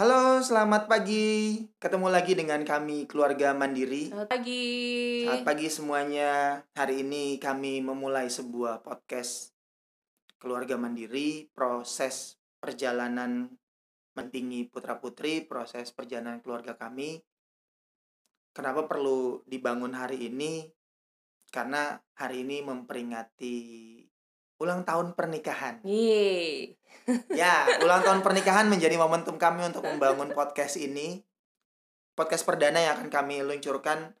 Halo, selamat pagi. Ketemu lagi dengan kami keluarga Mandiri. Selamat pagi. Selamat pagi semuanya. Hari ini kami memulai sebuah podcast keluarga Mandiri, proses perjalanan mentinggi putra-putri, proses perjalanan keluarga kami. Kenapa perlu dibangun hari ini? Karena hari ini memperingati ulang tahun pernikahan. Yeay. Ya, ulang tahun pernikahan menjadi momentum kami untuk membangun podcast ini. Podcast perdana yang akan kami luncurkan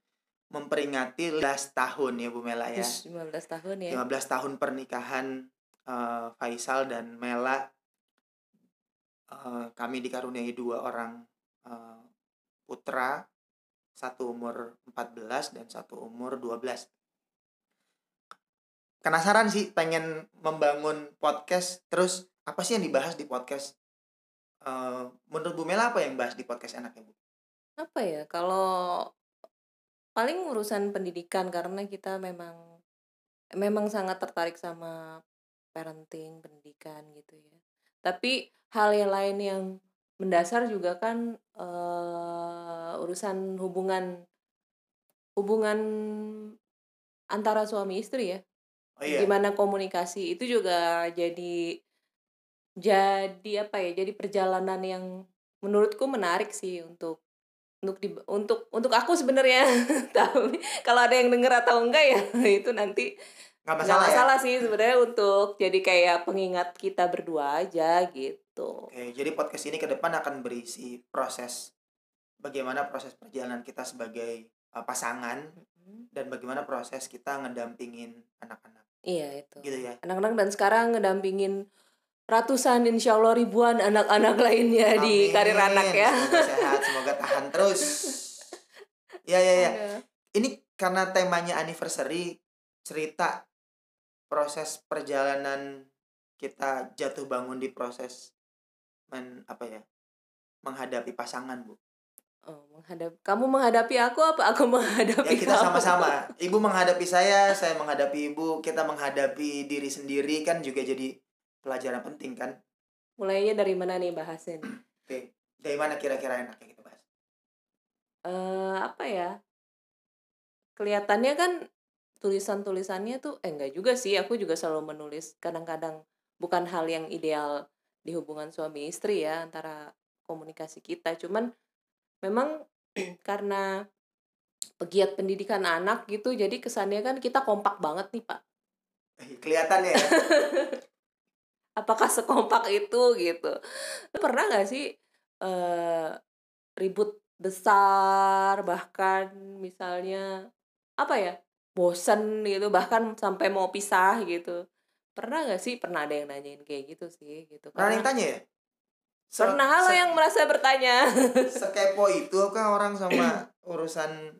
memperingati 15 tahun ya Bu Mela ya. Yes, 15 tahun ya. 15 tahun pernikahan eh, Faisal dan Mela. Eh, kami dikaruniai dua orang eh, putra, satu umur 14 dan satu umur 12. Penasaran sih pengen membangun podcast terus apa sih yang dibahas di podcast? Eh, menurut Bu Mela apa yang bahas di podcast enaknya Bu? Apa ya? Kalau paling urusan pendidikan karena kita memang memang sangat tertarik sama parenting, pendidikan gitu ya. Tapi hal yang lain yang mendasar juga kan eh, urusan hubungan hubungan antara suami istri ya. Oh iya. Gimana komunikasi itu juga jadi jadi apa ya? Jadi perjalanan yang menurutku menarik sih untuk untuk di, untuk untuk aku sebenarnya tapi kalau ada yang denger atau enggak ya itu nanti Nggak masalah, masalah, ya? sih sebenarnya untuk jadi kayak pengingat kita berdua aja gitu Oke, jadi podcast ini ke depan akan berisi proses bagaimana proses perjalanan kita sebagai uh, pasangan dan bagaimana proses kita ngedampingin anak-anak iya itu gitu ya. anak-anak dan sekarang ngedampingin ratusan insya Allah ribuan anak-anak lainnya di Amin. karir anak ya Semoga sehat, semoga tahan terus. Ya ya ya. Ada. Ini karena temanya anniversary cerita proses perjalanan kita jatuh bangun di proses men apa ya? menghadapi pasangan, Bu. Oh, menghadap kamu menghadapi aku apa aku menghadapi Ya kita sama-sama. Ibu menghadapi saya, saya menghadapi ibu, kita menghadapi diri sendiri kan juga jadi pelajaran penting kan. Mulainya dari mana nih bahasin? Oke, dari mana kira-kira enaknya kita bahas? Eh apa ya? Kelihatannya kan tulisan-tulisannya tuh eh enggak juga sih, aku juga selalu menulis kadang-kadang bukan hal yang ideal di hubungan suami istri ya antara komunikasi kita. Cuman memang karena pegiat pendidikan anak gitu jadi kesannya kan kita kompak banget nih, Pak. Eh, Kelihatannya ya. apakah sekompak itu gitu. Lu pernah nggak sih eh ribut besar bahkan misalnya apa ya bosen gitu bahkan sampai mau pisah gitu. Pernah nggak sih? Pernah ada yang nanyain kayak gitu sih gitu. Pernah yang tanya ya? Se- pernah lo yang merasa bertanya. sekepo itu kan orang sama urusan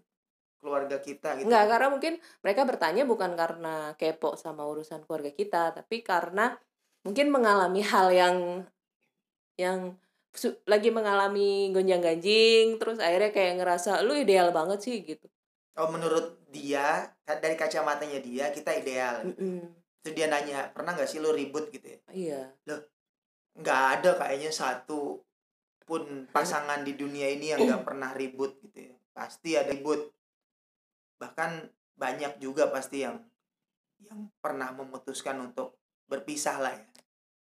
keluarga kita gitu. Enggak, karena mungkin mereka bertanya bukan karena kepo sama urusan keluarga kita, tapi karena mungkin mengalami hal yang yang lagi mengalami gonjang-ganjing, terus akhirnya kayak ngerasa lu ideal banget sih gitu. Oh menurut dia dari kacamatanya dia kita ideal. Mm-mm. Terus dia nanya pernah nggak sih lo ribut gitu ya? Iya. Nggak ada kayaknya satu pun pasangan di dunia ini yang nggak pernah ribut gitu ya. Pasti ada ribut. Bahkan banyak juga pasti yang yang pernah memutuskan untuk berpisah lah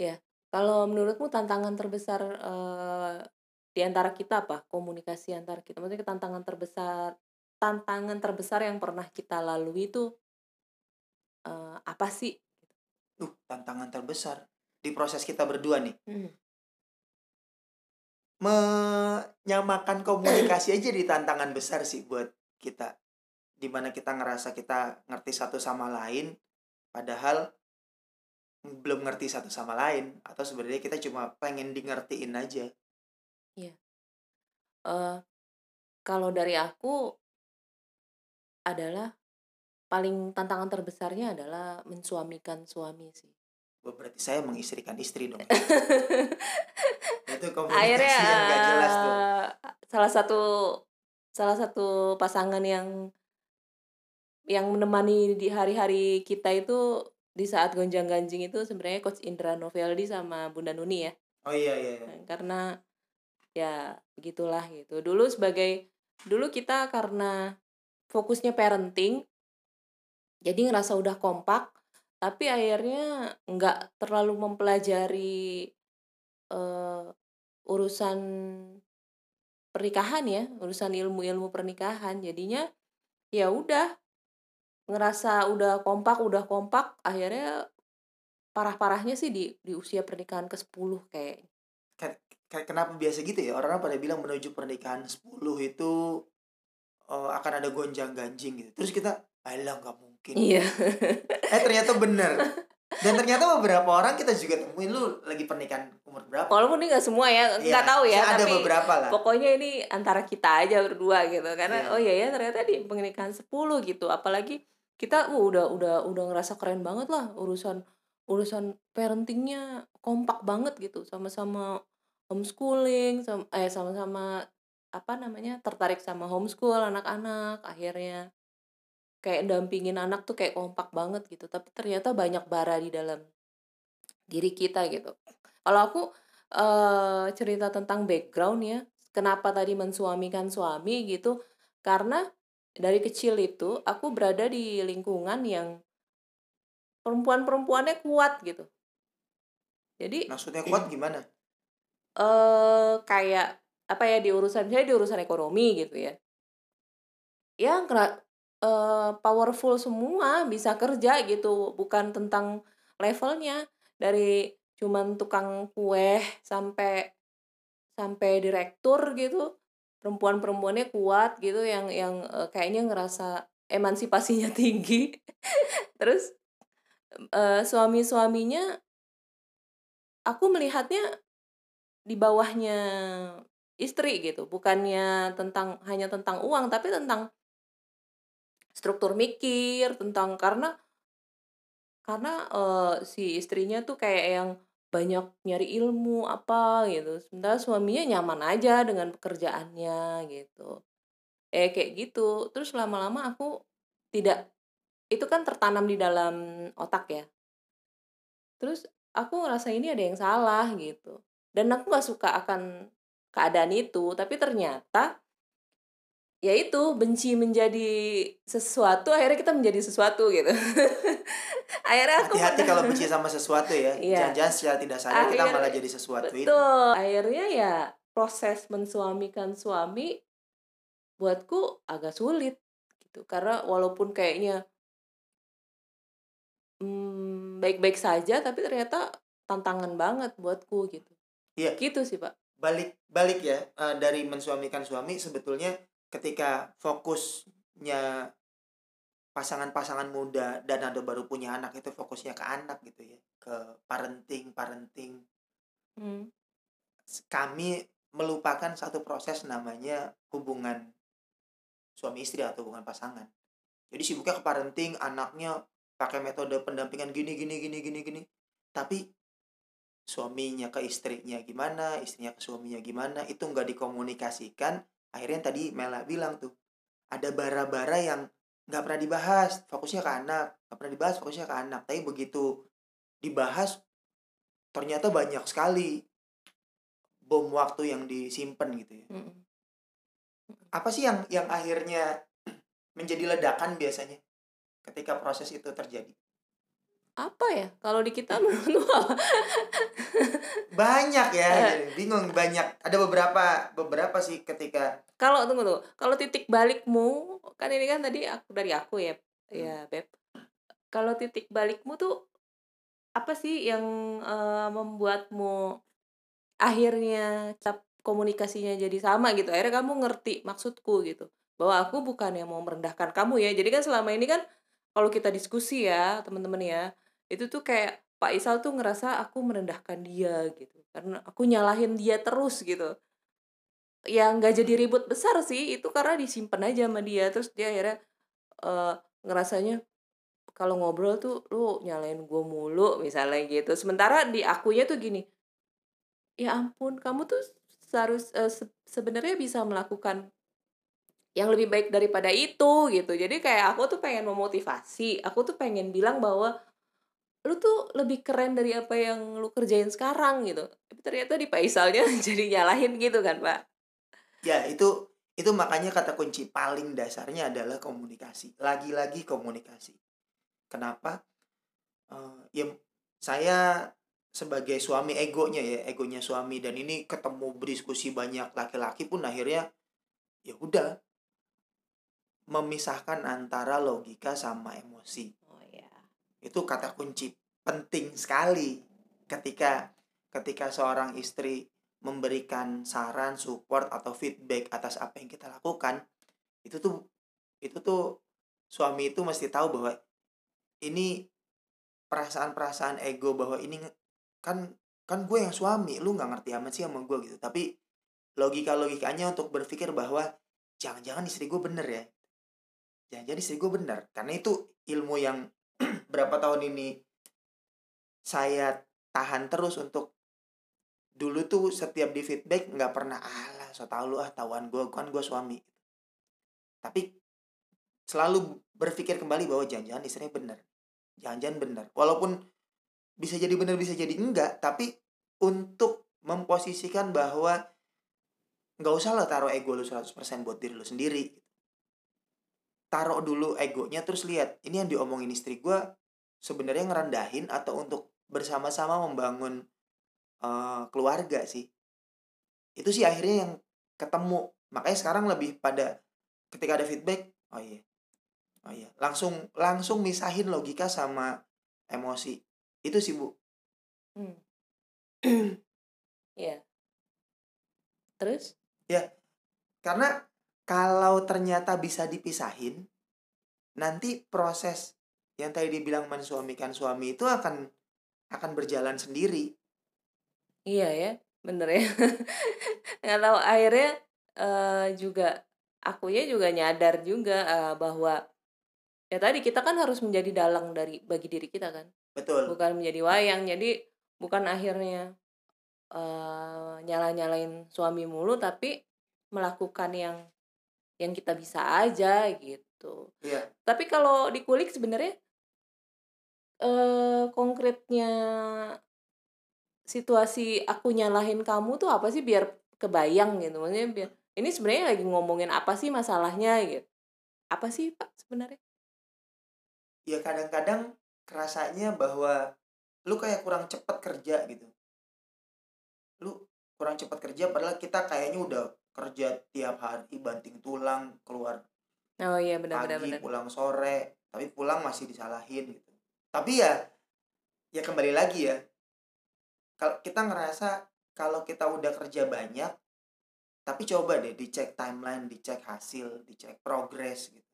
ya. Kalau menurutmu tantangan terbesar eh, di antara kita apa? Komunikasi antara kita. Maksudnya tantangan terbesar tantangan terbesar yang pernah kita lalui itu eh, apa sih? Duh, tantangan terbesar di proses kita berdua nih. Hmm. menyamakan komunikasi aja di tantangan besar sih buat kita di mana kita ngerasa kita ngerti satu sama lain padahal belum ngerti satu sama lain atau sebenarnya kita cuma pengen di ngertiin aja eh kalau dari aku adalah paling tantangan terbesarnya adalah mensuamikan suami sih. Wah, berarti saya mengistrikan istri dong. Itu komunikasi Akhirnya yang gak jelas tuh. salah satu salah satu pasangan yang yang menemani di hari-hari kita itu di saat gonjang-ganjing itu sebenarnya Coach Indra Noveldi sama Bunda Nuni ya. oh iya iya, iya. Karena ya begitulah gitu dulu sebagai dulu kita karena fokusnya parenting jadi ngerasa udah kompak tapi akhirnya nggak terlalu mempelajari uh, urusan pernikahan ya urusan ilmu-ilmu pernikahan jadinya ya udah ngerasa udah kompak udah kompak akhirnya parah-parahnya sih di di usia pernikahan ke 10 kayak kayak kenapa biasa gitu ya? Orang-orang pada bilang menuju pernikahan 10 itu uh, akan ada gonjang ganjing gitu. Terus kita alah nggak mungkin iya. eh ternyata bener. Dan ternyata beberapa orang kita juga temuin lu lagi pernikahan umur berapa? Walaupun ini nggak semua ya nggak ya, tahu ya ada tapi beberapa lah. pokoknya ini antara kita aja berdua gitu. Karena yeah. oh iya ya ternyata di pernikahan 10 gitu. Apalagi kita uh, udah udah udah ngerasa keren banget lah urusan urusan parentingnya kompak banget gitu. Sama-sama homeschooling sama eh sama-sama apa namanya tertarik sama homeschool anak-anak akhirnya kayak dampingin anak tuh kayak kompak banget gitu. Tapi ternyata banyak bara di dalam diri kita gitu. Kalau aku uh, cerita tentang background ya kenapa tadi mensuamikan suami gitu? Karena dari kecil itu aku berada di lingkungan yang perempuan-perempuannya kuat gitu. Jadi maksudnya kuat gimana? Eh kayak apa ya di urusan saya di urusan ekonomi gitu ya. Ya uh, powerful semua bisa kerja gitu. Bukan tentang levelnya. Dari cuman tukang kue sampai sampai direktur gitu perempuan-perempuannya kuat gitu yang yang uh, kayaknya ngerasa emansipasinya tinggi. Terus uh, suami-suaminya aku melihatnya di bawahnya istri gitu bukannya tentang hanya tentang uang tapi tentang struktur mikir tentang karena karena uh, si istrinya tuh kayak yang banyak nyari ilmu apa gitu. Sementara suaminya nyaman aja dengan pekerjaannya gitu. Eh kayak gitu. Terus lama-lama aku tidak itu kan tertanam di dalam otak ya. Terus aku ngerasa ini ada yang salah gitu. Dan aku gak suka akan keadaan itu tapi ternyata ya itu benci menjadi sesuatu akhirnya kita menjadi sesuatu gitu akhirnya aku hati-hati kalau benci sama sesuatu ya iya. jangan-jangan secara tidak sadar kita malah jadi sesuatu betul. itu akhirnya ya proses mensuamikan suami buatku agak sulit gitu karena walaupun kayaknya hmm, baik-baik saja tapi ternyata tantangan banget buatku gitu Iya. Gitu sih, Pak. Balik balik ya uh, dari mensuamikan suami sebetulnya ketika fokusnya pasangan-pasangan muda dan ada baru punya anak itu fokusnya ke anak gitu ya, ke parenting, parenting. Hmm. Kami melupakan satu proses namanya hubungan suami istri atau hubungan pasangan. Jadi sibuknya ke parenting, anaknya pakai metode pendampingan gini gini gini gini gini. Tapi suaminya ke istrinya gimana istrinya ke suaminya gimana itu nggak dikomunikasikan akhirnya tadi Mela bilang tuh ada bara-bara yang nggak pernah dibahas fokusnya ke anak nggak pernah dibahas fokusnya ke anak. Tapi begitu dibahas ternyata banyak sekali bom waktu yang disimpan gitu ya. Apa sih yang yang akhirnya menjadi ledakan biasanya ketika proses itu terjadi apa ya? Kalau di kita menurut banyak ya eh. bingung banyak. Ada beberapa beberapa sih ketika kalau tunggu tuh kalau titik balikmu kan ini kan tadi aku dari aku ya hmm. ya beb. Kalau titik balikmu tuh apa sih yang uh, membuatmu akhirnya cap komunikasinya jadi sama gitu? Akhirnya kamu ngerti maksudku gitu. Bahwa aku bukan yang mau merendahkan kamu ya. Jadi kan selama ini kan kalau kita diskusi ya teman-teman ya itu tuh kayak Pak Isal tuh ngerasa aku merendahkan dia gitu karena aku nyalahin dia terus gitu. Yang nggak jadi ribut besar sih itu karena disimpan aja sama dia terus dia akhirnya uh, ngerasanya kalau ngobrol tuh lu nyalain gue mulu misalnya gitu. Sementara di akunya tuh gini ya ampun kamu tuh seharus uh, se sebenarnya bisa melakukan yang lebih baik daripada itu gitu. Jadi kayak aku tuh pengen memotivasi aku tuh pengen bilang bahwa lu tuh lebih keren dari apa yang lu kerjain sekarang gitu. Tapi ternyata di Faisalnya jadi nyalahin gitu kan pak? Ya itu itu makanya kata kunci paling dasarnya adalah komunikasi. Lagi-lagi komunikasi. Kenapa? Uh, ya saya sebagai suami egonya ya egonya suami dan ini ketemu berdiskusi banyak laki-laki pun akhirnya ya udah memisahkan antara logika sama emosi oh ya itu kata kunci penting sekali ketika ketika seorang istri memberikan saran, support atau feedback atas apa yang kita lakukan, itu tuh itu tuh suami itu mesti tahu bahwa ini perasaan-perasaan ego bahwa ini kan kan gue yang suami, lu nggak ngerti amat sih sama gue gitu. Tapi logika logikanya untuk berpikir bahwa jangan-jangan istri gue bener ya, jangan-jangan istri gue bener karena itu ilmu yang berapa tahun ini saya tahan terus untuk dulu tuh setiap di feedback nggak pernah alah so tau lu ah tahuan gue kan gue suami. Tapi selalu berpikir kembali bahwa jangan-jangan istrinya bener jangan-jangan bener walaupun bisa jadi bener bisa jadi enggak tapi untuk memposisikan bahwa nggak usah lah taruh ego lu 100% buat diri lu sendiri taruh dulu egonya terus lihat ini yang diomongin istri gue sebenarnya ngerendahin atau untuk bersama-sama membangun uh, keluarga sih? Itu sih akhirnya yang ketemu. Makanya sekarang lebih pada ketika ada feedback oh iya oh iya. Langsung langsung misahin logika sama emosi. Itu sih bu. Hmm. ya terus? Ya karena kalau ternyata bisa dipisahin nanti proses yang tadi dibilang mensuamikan suami itu akan akan berjalan sendiri Iya ya, bener ya. Nggak tahu akhirnya uh, juga akunya juga nyadar juga uh, bahwa ya tadi kita kan harus menjadi dalang dari bagi diri kita kan. Betul. Bukan menjadi wayang. Jadi bukan akhirnya uh, nyala-nyalain suami mulu tapi melakukan yang yang kita bisa aja gitu. Iya. Tapi kalau dikulik sebenarnya uh, konkretnya situasi aku nyalahin kamu tuh apa sih biar kebayang gitu maksudnya biar ini sebenarnya lagi ngomongin apa sih masalahnya gitu apa sih pak sebenarnya ya kadang-kadang kerasanya bahwa lu kayak kurang cepat kerja gitu lu kurang cepat kerja padahal kita kayaknya udah kerja tiap hari banting tulang keluar oh iya benar pagi benar, benar. pulang sore tapi pulang masih disalahin gitu. Tapi ya ya kembali lagi ya kalau kita ngerasa kalau kita udah kerja banyak tapi coba deh dicek timeline dicek hasil dicek progres gitu.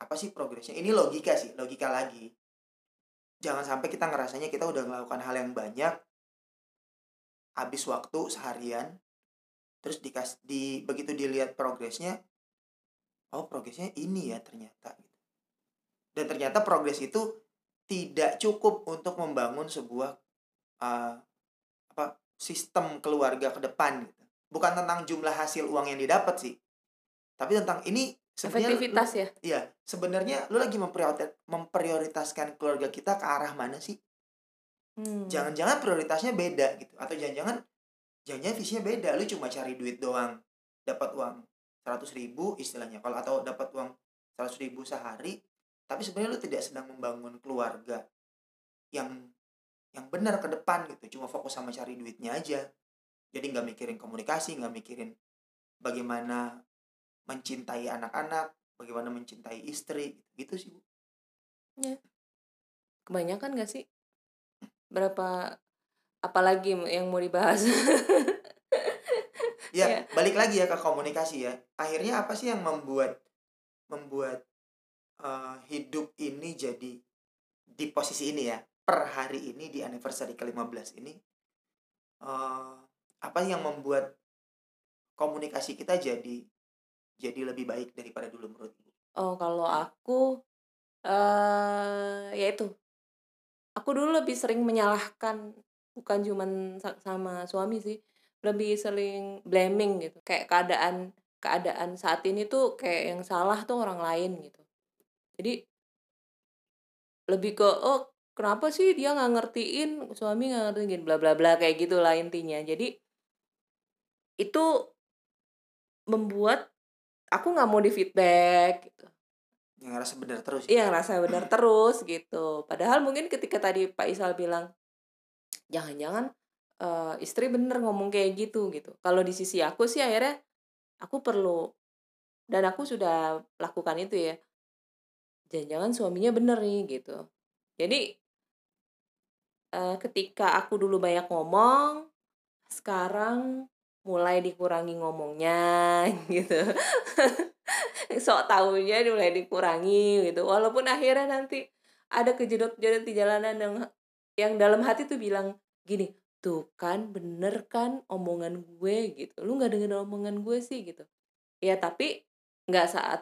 Apa sih progresnya? Ini logika sih logika lagi. Jangan sampai kita ngerasanya kita udah melakukan hal yang banyak habis waktu seharian terus dikas di begitu dilihat progresnya oh progresnya ini ya ternyata gitu dan ternyata progres itu tidak cukup untuk membangun sebuah uh, apa sistem keluarga ke depan gitu. Bukan tentang jumlah hasil uang yang didapat sih. Tapi tentang ini efektivitas ya. Iya, sebenarnya lu lagi memprioritaskan keluarga kita ke arah mana sih? Hmm. Jangan-jangan prioritasnya beda gitu atau jangan-jangan jangan-jangan visinya beda. Lu cuma cari duit doang, dapat uang seratus ribu istilahnya. Kalau atau dapat uang seratus ribu sehari, tapi sebenarnya lu tidak sedang membangun keluarga yang yang benar ke depan gitu cuma fokus sama cari duitnya aja jadi nggak mikirin komunikasi nggak mikirin bagaimana mencintai anak-anak bagaimana mencintai istri gitu sih bu ya kebanyakan gak sih berapa apalagi yang mau dibahas ya, ya balik lagi ya ke komunikasi ya akhirnya apa sih yang membuat membuat uh, hidup ini jadi di posisi ini ya per hari ini di anniversary ke-15 ini uh, apa yang membuat komunikasi kita jadi jadi lebih baik daripada dulu menurut Ibu? Oh, kalau aku uh, ya itu. Aku dulu lebih sering menyalahkan bukan cuman sama suami sih, lebih sering blaming gitu. Kayak keadaan keadaan saat ini tuh kayak yang salah tuh orang lain gitu. Jadi lebih ke oh kenapa sih dia nggak ngertiin suami nggak ngertiin bla bla bla kayak gitulah intinya jadi itu membuat aku nggak mau di feedback gitu. yang ngerasa benar terus Iya ngerasa benar terus gitu. Padahal mungkin ketika tadi Pak Isal bilang jangan-jangan eh, istri bener ngomong kayak gitu gitu. Kalau di sisi aku sih akhirnya aku perlu dan aku sudah lakukan itu ya. Jangan-jangan suaminya bener nih gitu. Jadi eh, ketika aku dulu banyak ngomong, sekarang mulai dikurangi ngomongnya gitu. sok tahunya mulai dikurangi gitu walaupun akhirnya nanti ada kejedot-jedot di jalanan yang yang dalam hati tuh bilang gini tuh kan bener kan omongan gue gitu. Lu nggak dengerin omongan gue sih gitu. Ya tapi nggak saat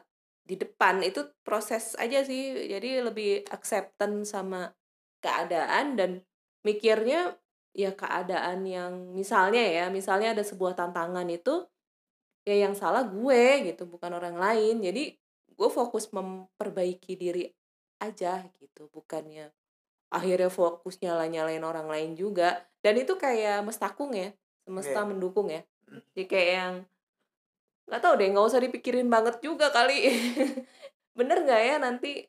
di depan itu proses aja sih. Jadi lebih acceptance sama keadaan dan mikirnya ya keadaan yang misalnya ya misalnya ada sebuah tantangan itu ya yang salah gue gitu bukan orang lain. Jadi gue fokus memperbaiki diri aja gitu bukannya akhirnya fokus nyala nyalain orang lain juga. Dan itu kayak mestakung ya semesta Iya. mendukung ya. Hmm. jadi kayak yang nggak tahu deh nggak usah dipikirin banget juga kali. Bener nggak ya nanti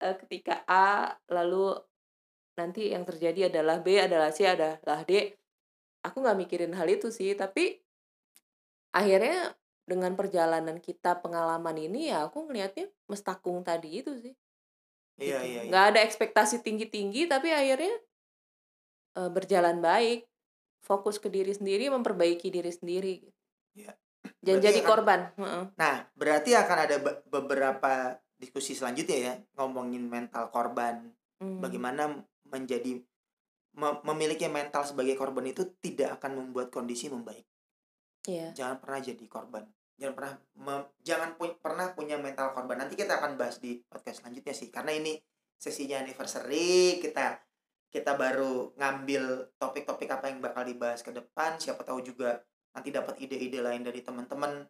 eh, ketika A lalu nanti yang terjadi adalah B adalah C adalah D. Aku nggak mikirin hal itu sih tapi akhirnya dengan perjalanan kita pengalaman ini ya aku ngelihatnya mestakung tadi itu sih iya gitu. iya iya nggak ada ekspektasi tinggi tinggi tapi akhirnya eh, berjalan baik fokus ke diri sendiri memperbaiki diri sendiri Iya. jangan Berarti jadi akan- korban. Nah, berarti akan ada be- beberapa diskusi selanjutnya ya ngomongin mental korban. Hmm. Bagaimana menjadi me- memiliki mental sebagai korban itu tidak akan membuat kondisi membaik. Iya. Jangan pernah jadi korban. Jangan pernah me- jangan pu- pernah punya mental korban. Nanti kita akan bahas di podcast selanjutnya sih. Karena ini sesinya anniversary kita kita baru ngambil topik-topik apa yang bakal dibahas ke depan. Siapa tahu juga nanti dapat ide-ide lain dari teman-teman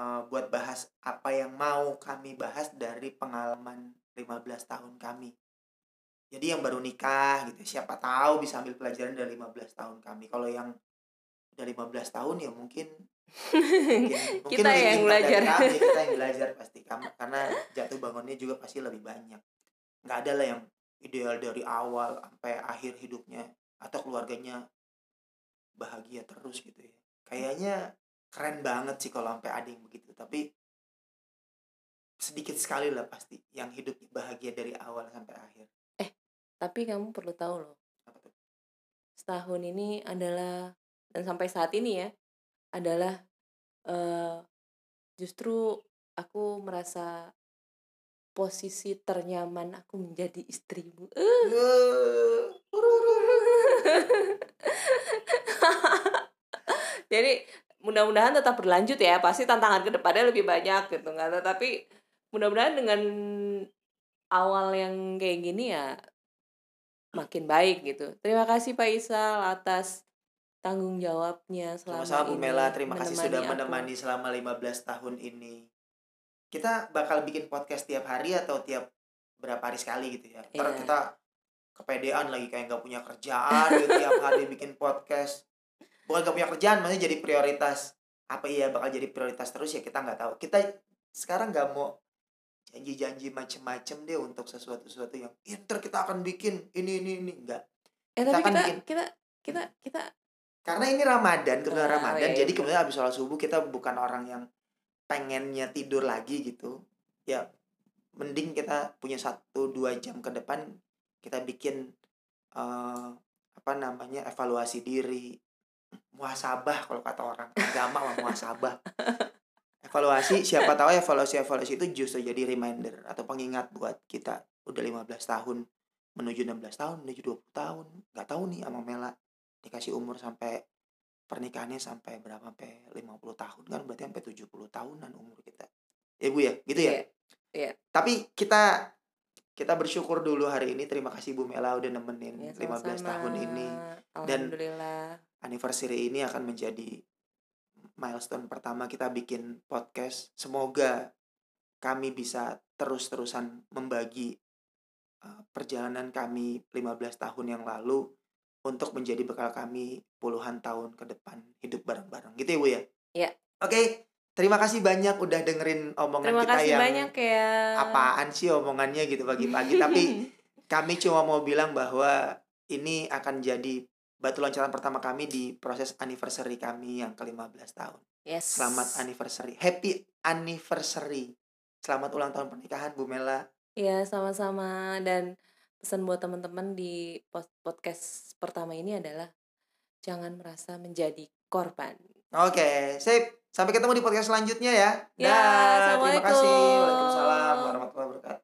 eh, buat bahas apa yang mau kami bahas dari pengalaman 15 tahun kami. Jadi yang baru nikah gitu siapa tahu bisa ambil pelajaran dari 15 tahun kami. Kalau yang udah 15 tahun ya mungkin mungkin, mungkin Kita lebih yang belajar. kami, kita yang belajar pasti. Kam- karena jatuh bangunnya juga pasti lebih banyak. Nggak ada lah yang ideal dari awal sampai akhir hidupnya atau keluarganya bahagia terus gitu ya. Kayaknya keren banget sih kalau sampai ada yang begitu tapi sedikit sekali lah pasti yang hidup bahagia dari awal sampai akhir. Tapi kamu perlu tahu loh. Setahun ini adalah dan sampai saat ini ya adalah eh justru aku merasa posisi ternyaman aku menjadi istrimu. Eh, jadi mudah-mudahan tetap berlanjut ya pasti tantangan ke depannya lebih banyak gitu tahu, tapi mudah-mudahan dengan awal yang kayak gini ya makin baik gitu. Terima kasih Pak Isal atas tanggung jawabnya selama Sama-sama Bu ini Mela, terima kasih sudah aku. menemani selama 15 tahun ini. Kita bakal bikin podcast tiap hari atau tiap berapa hari sekali gitu ya. Ntar Iya. kita kepedean lagi kayak nggak punya kerjaan gitu, tiap hari bikin podcast. Bukan nggak punya kerjaan, maksudnya jadi prioritas. Apa iya bakal jadi prioritas terus ya kita nggak tahu. Kita sekarang nggak mau janji-janji macem-macem deh untuk sesuatu-sesuatu yang "Ih, ntar kita akan bikin ini ini ini enggak eh kita tapi akan kita bikin- kita kita kita karena ini Ramadan kebetulan Ramadan iya, jadi kemudian habis sholat subuh kita bukan orang yang pengennya tidur lagi gitu. Ya mending kita punya satu dua jam ke depan kita bikin eh apa namanya evaluasi diri. Muhasabah kalau kata orang agama lah muhasabah. Evaluasi siapa tahu evaluasi evaluasi itu justru jadi reminder atau pengingat buat kita. Udah 15 tahun menuju 16 tahun menuju 20 tahun. Nggak tahu nih sama Mela dikasih umur sampai pernikahannya sampai berapa? Sampai 50 tahun kan berarti sampai 70 tahunan umur kita. Ya Bu ya? Gitu ya? Iya, iya. tapi kita kita bersyukur dulu hari ini. Terima kasih Bu Mela udah nemenin ya, 15 sama-sama. tahun ini. Dan- anniversary ini akan menjadi milestone pertama kita bikin podcast. Semoga kami bisa terus-terusan membagi uh, perjalanan kami 15 tahun yang lalu untuk menjadi bekal kami puluhan tahun ke depan hidup bareng-bareng gitu ya Bu ya. Iya. Oke, terima kasih banyak udah dengerin omongan Terima kita kasih yang banyak ya. apaan sih omongannya gitu pagi-pagi tapi kami cuma mau bilang bahwa ini akan jadi batu loncatan pertama kami di proses anniversary kami yang ke-15 tahun. Yes. Selamat anniversary. Happy anniversary. Selamat ulang tahun pernikahan Bu Mela. Iya, sama-sama dan pesan buat teman-teman di podcast pertama ini adalah jangan merasa menjadi korban. Oke, sip. Sampai ketemu di podcast selanjutnya ya. Ya, Dah, terima kasih. Waalaikumsalam warahmatullahi wabarakatuh.